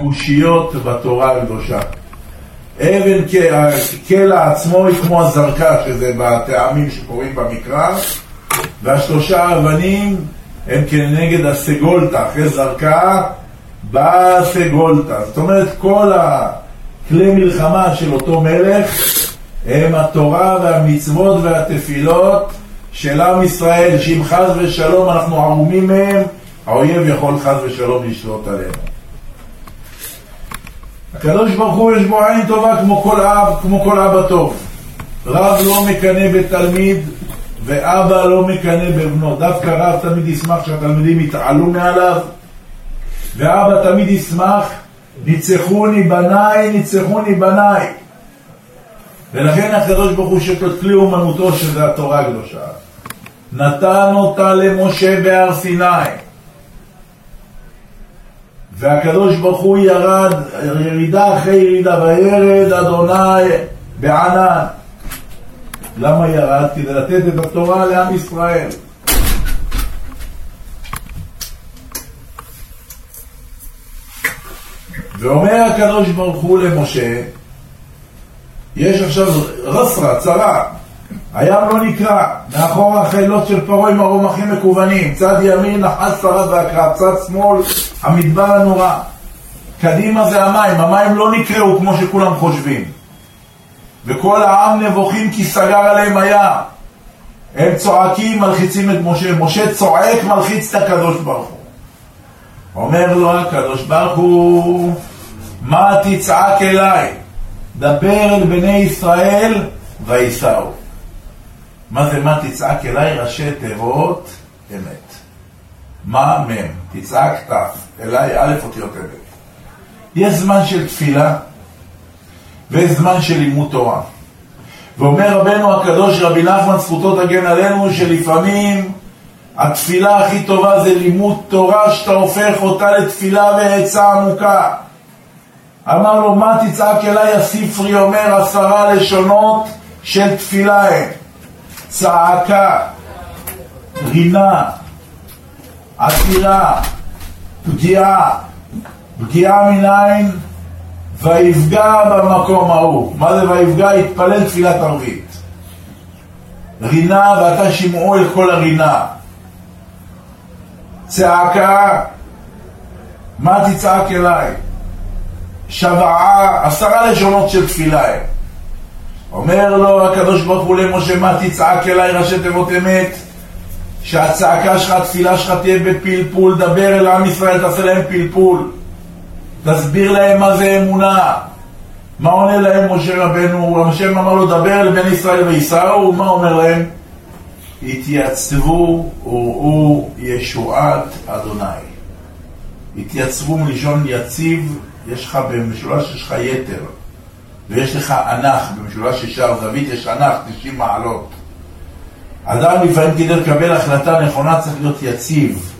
קושיות בתורה הקדושה. אבן קלע עצמו היא כמו הזרקה, שזה בטעמים שקוראים במקרא, והשלושה אבנים הם כנגד הסגולתא, אחרי זרקה באה סגולתא. זאת אומרת, כל הכלי מלחמה של אותו מלך הם התורה והמצוות והתפילות של עם ישראל, שאם חס ושלום אנחנו ערומים מהם, האויב יכול חס ושלום לשלוט עלינו. הקדוש ברוך הוא יש בו עין טובה כמו כל אב, כמו כל אבא טוב. רב לא מקנא בתלמיד ואבא לא מקנא בבנו. דווקא רב תמיד ישמח שהתלמידים יתעלו מעליו, ואבא תמיד ישמח, ניצחוני בניי, ניצחוני בניי. ולכן הקדוש ברוך הוא שאת כלי אומנותו שזה התורה הקדושה. נתן אותה למשה בהר סיני. והקדוש ברוך הוא ירד, ירידה אחרי ירידה, וירד אדוני בענן. למה ירד? כדי לתת את התורה לעם ישראל. ואומר הקדוש ברוך הוא למשה, יש עכשיו רסרה, צרה, הים לא נקרע, מאחור החילות של פרעה עם הרומחים מקוונים, צד ימין נחס שרד והקרב, צד שמאל המדבר הנורא. קדימה זה המים, המים לא נקראו כמו שכולם חושבים. וכל העם נבוכים כי סגר עליהם הים. הם צועקים, מלחיצים את משה. משה צועק, מלחיץ את הקדוש ברוך הוא. אומר לו הקדוש ברוך הוא, מה תצעק אליי? דבר אל בני ישראל וייסעו. מה זה מה תצעק אליי? ראשי תיבות אמת. מה מ', תצעק ת', אליי א' אותיות אמת. יש זמן של תפילה ויש זמן של לימוד תורה. ואומר רבנו הקדוש רבי נחמן זכותו תגן עלינו שלפעמים התפילה הכי טובה זה לימוד תורה שאתה הופך אותה לתפילה ועצה עמוקה. אמר לו מה תצעק אליי הספרי אומר עשרה לשונות של תפילה הם צעקה, רינה, עתירה, פגיעה, פגיעה מנין? ויפגע במקום ההוא. מה זה ויפגע? התפלל תפילת ערבית. רינה ואתה שמעו אל כל הרינה. צעקה, מה תצעק אליי? שוועה, עשרה לשונות של תפילה אומר לו הקדוש ברוך הוא למשה, מה תצעק אליי ראשי תיבות אמת? שהצעקה שלך, התפילה שלך תהיה בפלפול, דבר אל עם ישראל, תעשה להם פלפול. תסביר להם מה זה אמונה. מה עונה להם משה רבנו? משה אמר לו, דבר אל בן ישראל וייסעו, מה אומר להם? התייצבו וראו ישועת אדוני. התייצבו מלשון יציב, יש לך במשולש, יש לך יתר. ויש לך אנח, במשולש ישר זווית יש אנח, 90 מעלות. אדם לפעמים כדי לקבל החלטה נכונה צריך להיות יציב,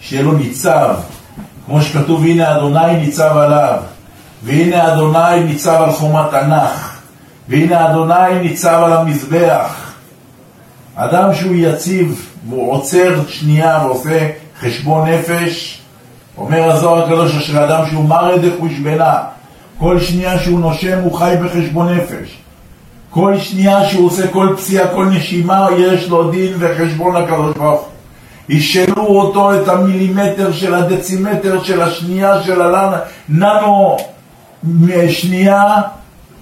שיהיה לו ניצב, כמו שכתוב הנה אדוני ניצב עליו, והנה אדוני ניצב על חומת אנח, והנה אדוני ניצב על המזבח. אדם שהוא יציב והוא עוצר שנייה ועושה חשבון נפש, אומר הזוהר הקדוש אשר אדם שהוא מרא דחושבנה, כל שנייה שהוא נושם הוא חי בחשבון נפש. כל שנייה שהוא עושה כל פציעה, כל נשימה, יש לו דין וחשבון לקדוש ברוך הוא. ישאלו אותו את המילימטר של הדצימטר של השנייה של הננו שנייה,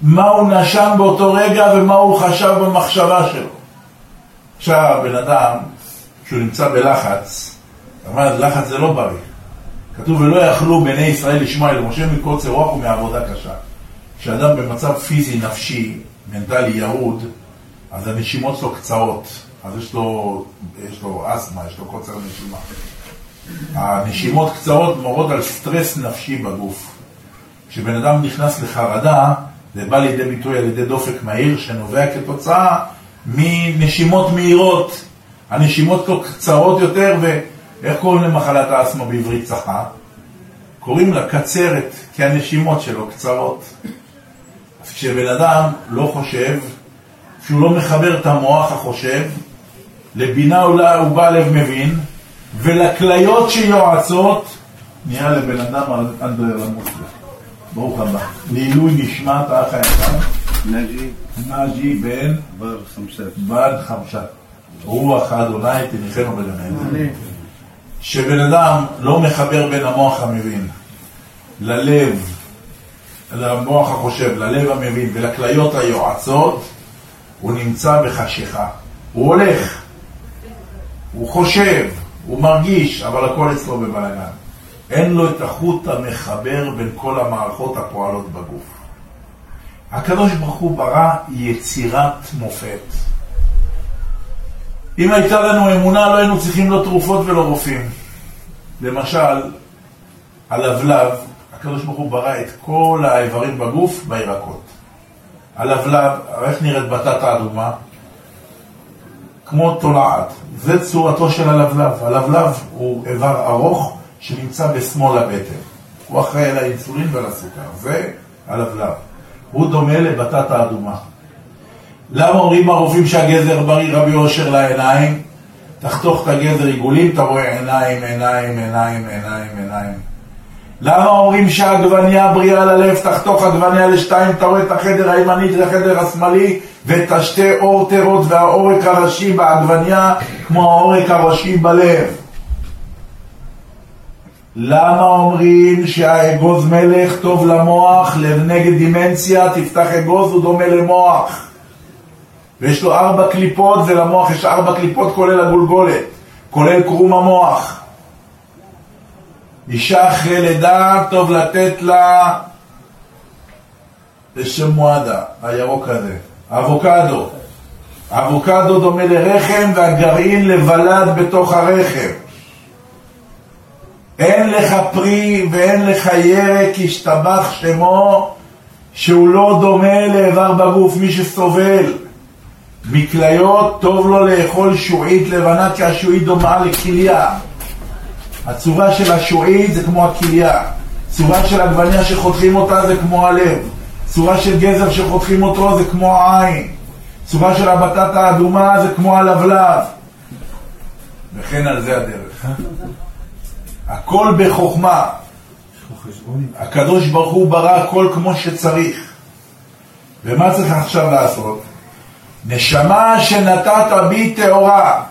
מה הוא נשם באותו רגע ומה הוא חשב במחשבה שלו. עכשיו, בן אדם, כשהוא נמצא בלחץ, אמרת, לחץ זה לא בריא. כתוב, ולא יכלו בני ישראל לשמוע אל משה מקוצר רוח ומעבודה קשה. כשאדם במצב פיזי, נפשי, מנטלי, ירוד, אז הנשימות שלו קצרות, אז יש לו, יש לו אסתמה, יש לו קוצר נשימה. הנשימות קצרות מורות על סטרס נפשי בגוף. כשבן אדם נכנס לחרדה, זה בא לידי ביטוי על ידי דופק מהיר שנובע כתוצאה מנשימות מהירות. הנשימות קצרות יותר, ואיך קוראים למחלת האסתמה בעברית צחה? קוראים לה קצרת, כי הנשימות שלו קצרות. אז כשבן אדם לא חושב, כשהוא לא מחבר את המוח החושב, לבינה אולי הוא בא לב מבין, ולכליות שיועצות, נהיה לבן אדם אנדרר למוסלם. ברוך הבא. לעילוי נשמת האח היקר. נג'י. נג'י בן. בר חמשת. בן חמשת. רוח האדוני תניחנו בגן שבן אדם לא מחבר בין המוח המבין ללב, למוח החושב, ללב המבין ולכליות היועצות, הוא נמצא בחשיכה. הוא הולך, הוא חושב, הוא מרגיש, אבל הכל אצלו בבלגן. אין לו את החוט המחבר בין כל המערכות הפועלות בגוף. הקדוש ברוך הוא ברא יצירת מופת. אם הייתה לנו אמונה, לא היינו צריכים לא תרופות ולא רופאים. למשל, הלבלב, הקדוש ברוך הוא ברא את כל האיברים בגוף בירקות. הלבלב, איך נראית בטטה אדומה? כמו תולעת. זה צורתו של הלבלב. הלבלב הוא איבר ארוך שנמצא בשמאל הבטן. הוא אחראי על האינסולין ועל הסוכר. זה הלבלב. הוא דומה לבטטה אדומה. למה אומרים הרופאים שהגזר בריא רבי אושר לעיניים? תחתוך את הגזר עיגולים, אתה רואה עיניים, עיניים, עיניים, עיניים, עיניים. למה אומרים שהעגבניה בריאה ללב, תחתוך עגבניה לשתיים, אתה רואה את החדר הימנית והחדר השמאלי ואת השתי אורטרות והעורק הראשי בעגבניה כמו העורק הראשי בלב. למה אומרים שהאגוז מלך טוב למוח, נגד דימנציה, תפתח אגוז, הוא דומה למוח. ויש לו ארבע קליפות, ולמוח יש ארבע קליפות כולל הגולגולת, כולל קרום המוח. אישה אחרי לידה, טוב לתת לה בשם מועדה, הירוק הזה, אבוקדו. אבוקדו דומה לרחם והגרעין לבלד בתוך הרחם. אין לך פרי ואין לך ירק, השתבח שמו, שהוא לא דומה לאיבר בגוף, מי שסובל. מכליות טוב לו לאכול שועית לבנה כי השועית דומה לכליה. הצורה של השועית זה כמו הכליה. צורה של עגבניה שחותכים אותה זה כמו הלב. צורה של גזר שחותכים אותו זה כמו העין. צורה של הבטטה האדומה זה כמו הלבלב. וכן על זה הדרך. הכל בחוכמה. הקדוש ברוך הוא ברא הכל כמו שצריך. ומה צריך עכשיו לעשות? נשמה שנתת בי טהורה.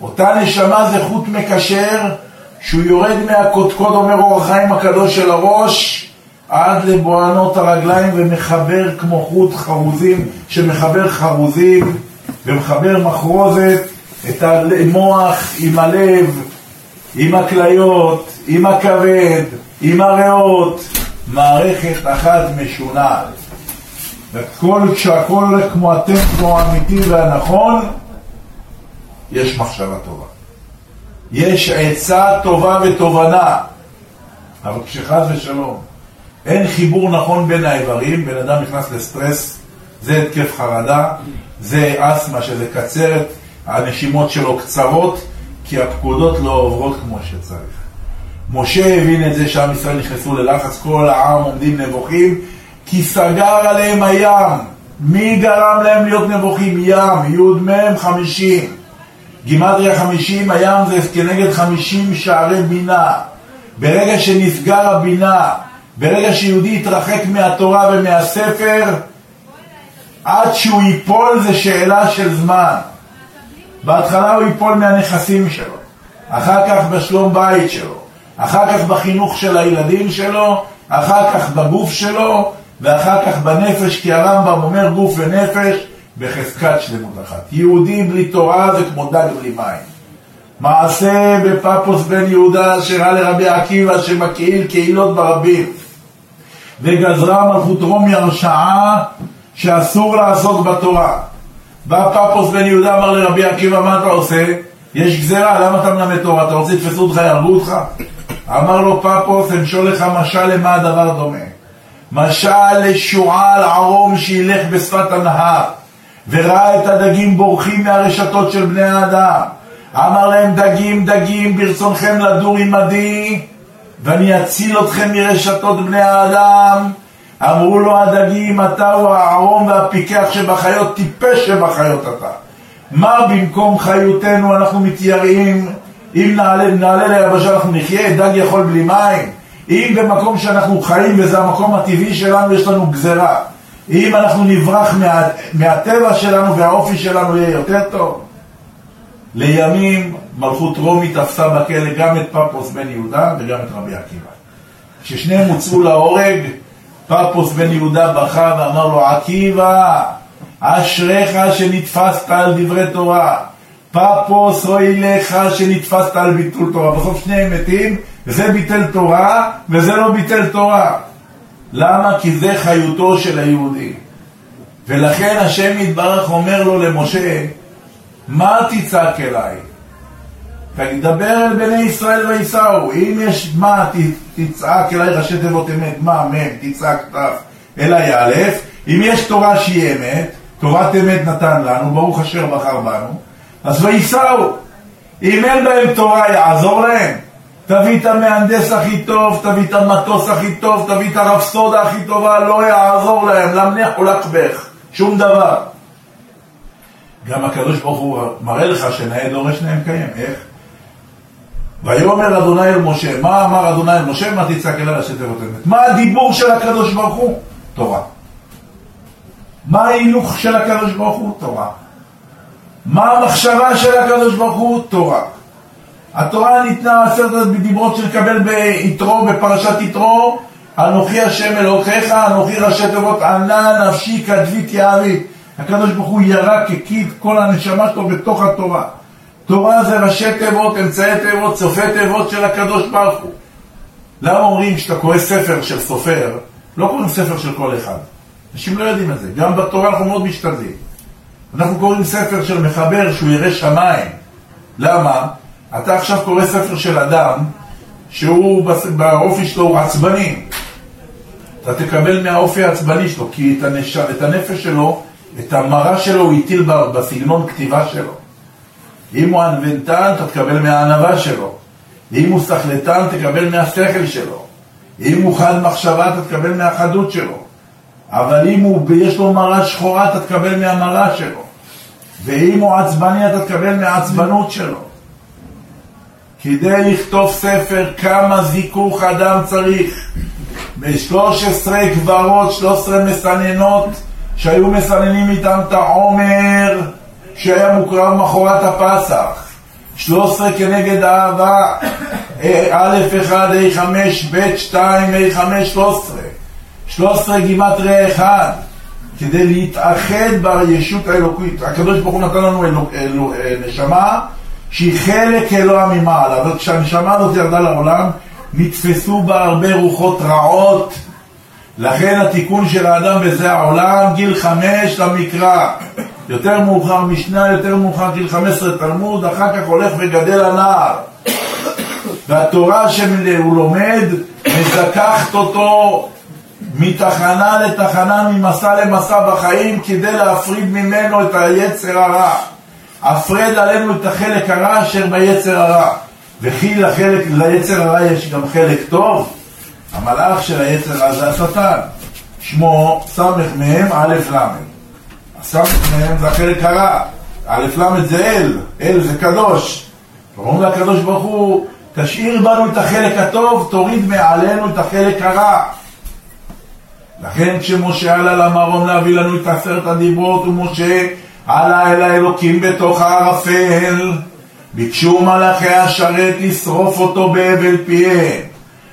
אותה נשמה זה חוט מקשר שהוא יורד מהקודקוד, אומר אור החיים הקדוש של הראש, עד לבוענות הרגליים ומחבר כמו חוט חרוזים, שמחבר חרוזים ומחבר מחרוזת את המוח עם הלב, עם הכליות, עם הכבד, עם הריאות, מערכת אחת משונה. וכל, כשהכל כמו הטמפו האמיתי והנכון, יש מחשבה טובה. יש עצה טובה ותובנה, אבל כשחס ושלום אין חיבור נכון בין האיברים, בן אדם נכנס לסטרס, זה התקף חרדה, זה אסתמה שזה קצרת, הנשימות שלו קצרות, כי הפקודות לא עוברות כמו שצריך. משה הבין את זה שעם ישראל נכנסו ללחץ, כל העם עומדים נבוכים, כי סגר עליהם הים. מי גרם להם להיות נבוכים? ים, י"מ חמישים. גימטריה חמישים, הים זה כנגד חמישים שערי בינה. ברגע שנסגר הבינה, ברגע שיהודי יתרחק מהתורה ומהספר, עד שהוא ייפול זה שאלה של זמן. בהתחלה הוא ייפול מהנכסים שלו, אחר כך בשלום בית שלו, אחר כך בחינוך של הילדים שלו, אחר כך בגוף שלו, ואחר כך בנפש, כי הרמב"ם אומר גוף ונפש בחזקת שלמות אחת. יהודי בלי תורה זה כמו דג בלי מים. מעשה בפפוס בן יהודה שראה לרבי עקיבא שמקהיל קהילות ברבים וגזרה מלכות רומי הרשעה שאסור לעסוק בתורה. בא פפוס בן יהודה אמר לרבי עקיבא מה אתה עושה? יש גזרה, למה אתה מלמד תורה? אתה רוצה לתפסו אותך, יהרגו אותך? אמר לו פפוס, אמשול לך משל למה הדבר דומה. משל לשועל ערום שילך בשפת הנהר וראה את הדגים בורחים מהרשתות של בני האדם. אמר להם דגים דגים ברצונכם לדור עמדי ואני אציל אתכם מרשתות בני האדם. אמרו לו הדגים אתה הוא הערום והפיקח שבחיות טיפש שבחיות אתה. מה במקום חיותנו אנחנו מתייראים אם נעלה, נעלה ליבשה אנחנו נחיה, דג יכול בלי מים. אם במקום שאנחנו חיים וזה המקום הטבעי שלנו, יש לנו גזרה. אם אנחנו נברח מה, מהטבע שלנו והאופי שלנו יהיה יותר טוב. לימים מלכות רומי תפסה בכלא גם את פפוס בן יהודה וגם את רבי עקיבא. כששניהם הוצאו להורג, פפוס בן יהודה בכה ואמר לו, עקיבא, אשריך שנתפסת על דברי תורה. פפוס אוי לך שנתפסת על ביטול תורה. בסוף שניהם מתים, וזה ביטל תורה, וזה לא ביטל תורה. למה? כי זה חיותו של היהודי. ולכן השם יתברך אומר לו למשה, מה תצעק אליי? תדבר אל בני ישראל וייסעו. אם יש מה, תצעק אליי ראשי תיבות אמת, מה, מ', תצעק ת', אליי א', אם יש תורה שהיא אמת, תורת אמת נתן לנו, ברוך אשר בחר בנו, אז וייסעו. אם אין בהם תורה, יעזור להם. תביא את המהנדס הכי טוב, תביא את המטוס הכי טוב, תביא את הרפסודה הכי טובה, לא יעזור להם, למנח ולקבך, שום דבר. גם הקדוש ברוך הוא מראה לך שנאה דורש נאה מקיים, איך? ויאמר אדוני אל משה, מה אמר אדוני אל משה? מה תצעק אליי ראשי תיבות אמת? מה הדיבור של הקדוש ברוך הוא? תורה. מה ההילוך של הקדוש ברוך הוא? תורה. מה המחשבה של הקדוש ברוך הוא? תורה. התורה ניתנה עשרת בדיברות לקבל ביתרו, בפרשת יתרו, אנוכי השם אלוקיך, אנוכי ראשי תיבות ענה נפשי כדבי תיארי. הקדוש ברוך הוא ירק, הקיד כל הנשמה שלו בתוך התורה. תורה זה ראשי תיבות, אמצעי תיבות, סופי תיבות של הקדוש ברוך הוא. למה אומרים כשאתה קורא ספר של סופר, לא קוראים ספר של כל אחד. אנשים לא יודעים את זה. גם בתורה אנחנו מאוד משתדלים. אנחנו קוראים ספר של מחבר שהוא ירא שמיים. למה? אתה עכשיו קורא ספר של אדם שהוא באופי שלו הוא עצבני. אתה תקבל מהאופי העצבני שלו, כי את, הנש... את הנפש שלו, את המראה שלו הוא הטיל בסגנון כתיבה שלו. אם הוא ענוונתן, אתה תקבל מהענווה שלו. אם הוא סחלטן, תקבל מהשכל שלו. אם הוא חד מחשבה, אתה תקבל מהחדות שלו. אבל אם הוא, יש לו מראה שחורה, אתה תקבל מהמראה שלו. ואם הוא עצבני, אתה תקבל מהעצבנות שלו. כדי לכתוב ספר, כמה זיכוך אדם צריך. ב-13 גברות, 13 מסננות, שהיו מסננים איתם את העומר, שהיה מוקרב מחרת הפסח. 13 כנגד אהבה, א' 1, A 5, ב' 2, A 5, 13. 13 גימטריה 1, כדי להתאחד בישות האלוקית. הקדוש ברוך הוא נתן לנו אלו, אלו, אה, נשמה שהיא חלק אלוה ממעלה, אבל כשהנשמה הזאת ירדה לעולם, נתפסו בה הרבה רוחות רעות. לכן התיקון של האדם בזה העולם, גיל חמש למקרא. יותר מאוחר משנה, יותר מאוחר גיל חמש עשרה תלמוד, אחר כך הולך וגדל הנער. והתורה שהוא לומד, מזכחת אותו מתחנה לתחנה, ממסע למסע בחיים, כדי להפריד ממנו את היצר הרע. הפרד עלינו את החלק הרע אשר ביצר הרע. וכי לחלק, ליצר הרע יש גם חלק טוב, המלאך של היצר הרע זה השטן. שמו סמ"ם א' ל'. הסמ"ם זה החלק הרע. א' ל' זה אל, אל זה קדוש. אומרים לקדוש ברוך הוא, תשאיר בנו את החלק הטוב, תוריד מעלינו את החלק הרע. לכן כשמשה עלה למרום להביא לנו את עשרת הדיברות, ומשה עלה אל האלוקים בתוך הערפל, ביקשו מלאכי השרת לשרוף אותו בהבל פיהם.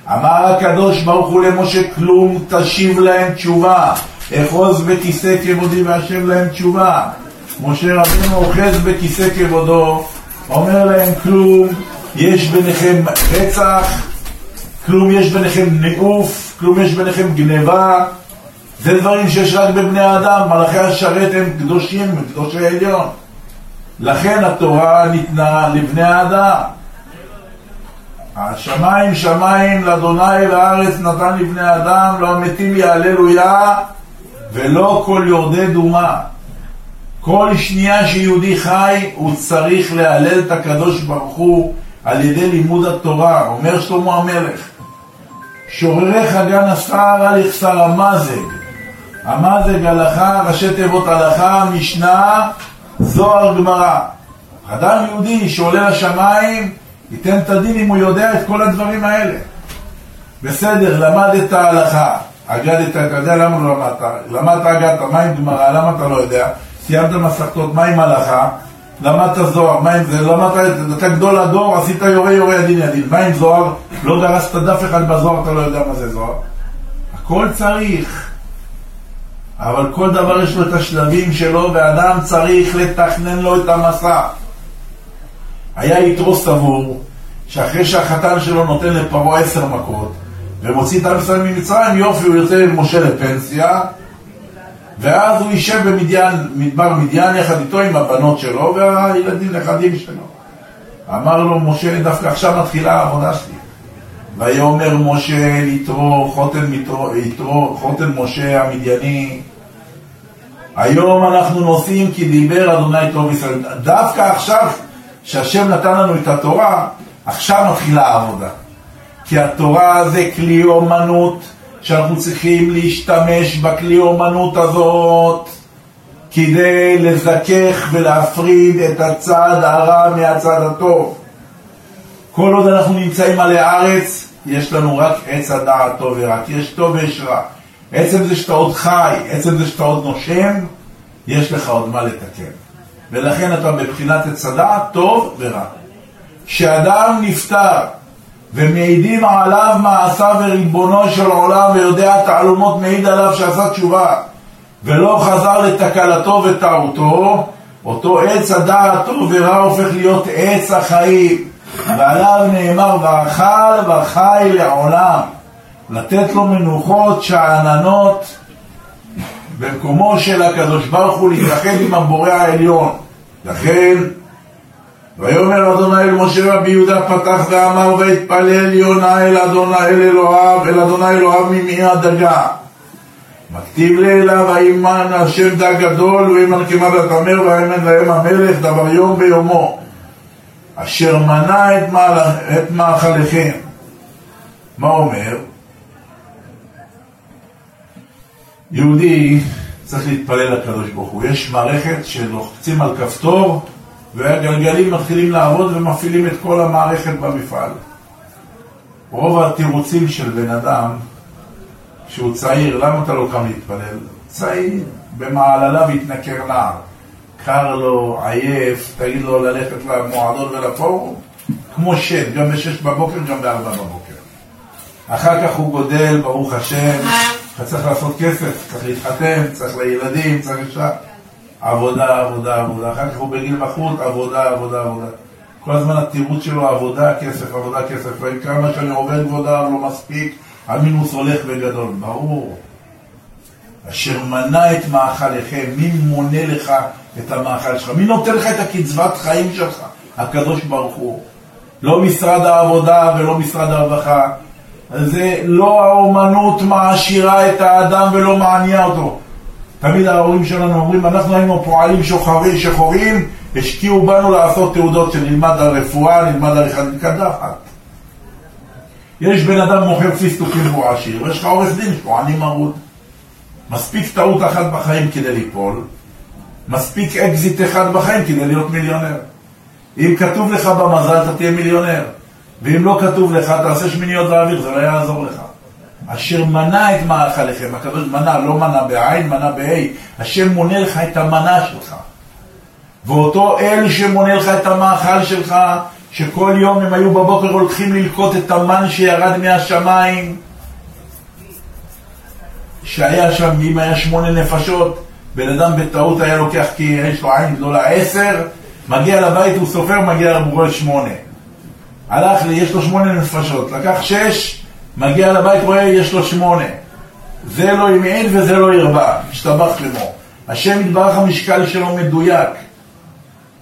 אמר הקדוש ברוך הוא למשה, כלום תשיב להם תשובה, אחוז בכיסא כבודי ואשב להם תשובה. משה רבינו אוחז בכיסא כבודו, אומר להם כלום, יש ביניכם רצח, כלום יש ביניכם ניאוף, כלום יש ביניכם גניבה, זה דברים שיש רק בבני האדם, מלאכי השרת הם קדושים, הם קדושי עליון. לכן התורה ניתנה לבני האדם. השמיים שמיים לאדוני והארץ נתן לבני אדם, לא המתים יהללויה ולא כל יורדי דומה. כל שנייה שיהודי חי הוא צריך להלל את הקדוש ברוך הוא על ידי לימוד התורה. אומר שלמה המלך, שורריך גן השר על יחסר המזג המזג הלכה, ראשי תיבות הלכה, משנה, זוהר גמרא. אדם יהודי שעולה לשמיים, ייתן את הדין אם הוא יודע את כל הדברים האלה. בסדר, למדת הלכה, אגדת, אתה יודע למה לא למדת? למדת אגדת, מה עם גמרא, למה אתה לא יודע? סיימת מסכתות, מה עם הלכה? למדת זוהר, מה עם זה? למדת, אתה גדול הדור, עשית יורה יורה ידין ידין. מה עם זוהר? לא דרסת דף אחד בזוהר, אתה לא יודע מה זה זוהר. הכל צריך. אבל כל דבר יש לו את השלבים שלו, ואדם צריך לתכנן לו את המסע. היה יתרו סבור, שאחרי שהחתן שלו נותן לפרעה עשר מכות, ומוציא את ישראל ממצרים, יופי, הוא יוצא עם משה לפנסיה, ואז הוא יישב במדיין, מדבר מדיין יחד איתו עם הבנות שלו והילדים נכדים שלו. אמר לו משה, דווקא עכשיו מתחילה העבודה שלי. ויאמר משה יתרו, חותן, יתרו, חותן משה המדייני, היום אנחנו נוסעים כי דיבר אדוני טוב ישראל. דווקא עכשיו, שהשם נתן לנו את התורה, עכשיו מתחילה העבודה. כי התורה זה כלי אומנות שאנחנו צריכים להשתמש בכלי אומנות הזאת כדי לזכך ולהפריד את הצד הרע מהצד הטוב. כל עוד אנחנו נמצאים עלי הארץ, יש לנו רק עץ הדעת טוב ורע, כי יש טוב ויש רע. עצם זה שאתה עוד חי, עצם זה שאתה עוד נושם, יש לך עוד מה לתקן. ולכן אתה מבחינת עץ הדעת טוב ורע. כשאדם נפטר ומעידים עליו מעשיו וריבונו של עולם ויודע תעלומות מעיד עליו שעשה תשובה ולא חזר לתקלתו וטעותו, אותו עץ הדעת טוב ורע הופך להיות עץ החיים ועליו נאמר ואכל וחי לעולם לתת לו מנוחות שאננות במקומו של הקדוש ברוך הוא להתרחב עם הבורא העליון. לכן ויאמר אדוני אל משה רבי יהודה פתח ואמר ויתפלל יונה אל אדוני אל אלוהיו אל אדוני אלוהיו ממעי הדגה. מכתיב לאליו האימן השם דג גדול ואימן כמעט התמר והאימן להם המלך דבר יום ביומו אשר מנע את, מעל, את מאכליכם מה אומר? יהודי צריך להתפלל לקדוש ברוך הוא יש מערכת שלוחצים על כפתור והגלגלים מתחילים לעבוד ומפעילים את כל המערכת במפעל. רוב התירוצים של בן אדם, כשהוא צעיר, למה אתה לא קם להתפלל? צעיר, במעלליו יתנכר נער. קר לו, עייף, תגיד לו ללכת למועדון ולפורום, כמו שד, גם בשש בבוקר, גם בארבע בבוקר. אחר כך הוא גודל, ברוך השם, אתה צריך לעשות כסף, צריך להתחתן, צריך לילדים, צריך אישה. עבודה, עבודה, עבודה. אחר כך הוא בגיל בחוץ, עבודה, עבודה, עבודה. כל הזמן התירוץ שלו עבודה, כסף, עבודה, כסף. וכמה שאני עובד כבודה לא מספיק, המינוס הולך וגדול. ברור. אשר מנע את מאכליכם, מי מונה לך את המאכל שלך? מי נותן לך את הקצבת חיים שלך? הקדוש ברוך הוא. לא משרד העבודה ולא משרד הרווחה. זה לא האומנות מעשירה את האדם ולא מענייה אותו. תמיד ההורים שלנו אומרים, אנחנו היינו פועלים שוחרים, שחורים, השקיעו בנו לעשות תעודות שנלמד על רפואה, נלמד על אחד קדחת. יש בן אדם מוכר פיסטוקים והוא עשיר, ויש לך עורך דין שהוא עני מרוד. מספיק טעות אחת בחיים כדי ליפול, מספיק אקזיט אחד בחיים כדי להיות מיליונר. אם כתוב לך במזל אתה תהיה מיליונר, ואם לא כתוב לך תעשה שמיניות באוויר, זה לא יעזור לך. אשר מנה את מאכליכם, הקדוש מנה, לא מנה בעין, מנה בה', השם מונה לך את המנה שלך. ואותו אל שמונה לך את המאכל שלך, שכל יום הם היו בבוקר הולכים ללקוט את המן שירד מהשמיים, שהיה שם, אם היה שמונה נפשות, בן אדם בטעות היה לוקח, כי יש לו עין גדולה עשר, מגיע לבית, הוא סופר, מגיע לבורא שמונה. הלך לי, יש לו שמונה נפשות, לקח שש, מגיע לבית, רואה, יש לו שמונה. זה לא ימעיל וזה לא ירבה, השתבח למו. השם יתברך המשקל שלו מדויק.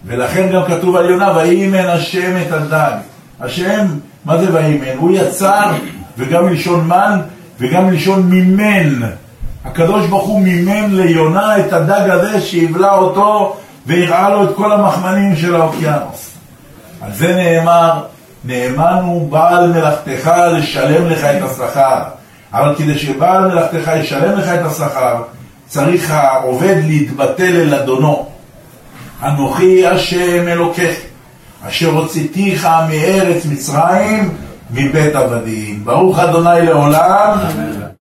ולכן גם כתוב על יונה, ויהימן השם את הדג. השם, מה זה ויהימן? הוא יצר, וגם מלשון מן, וגם מלשון מימן. הקדוש ברוך הוא מימן ליונה את הדג הזה שיבלע אותו והראה לו את כל המחמנים של האוקיינוס. על זה נאמר, נאמן הוא בעל מלאכתך לשלם לך את השכר. אבל כדי שבעל מלאכתך ישלם לך את השכר, צריך העובד להתבטל אל אדונו. אנוכי השם אלוקיך, אשר הוצאתיך מארץ מצרים מבית עבדים. ברוך אדוני לעולם,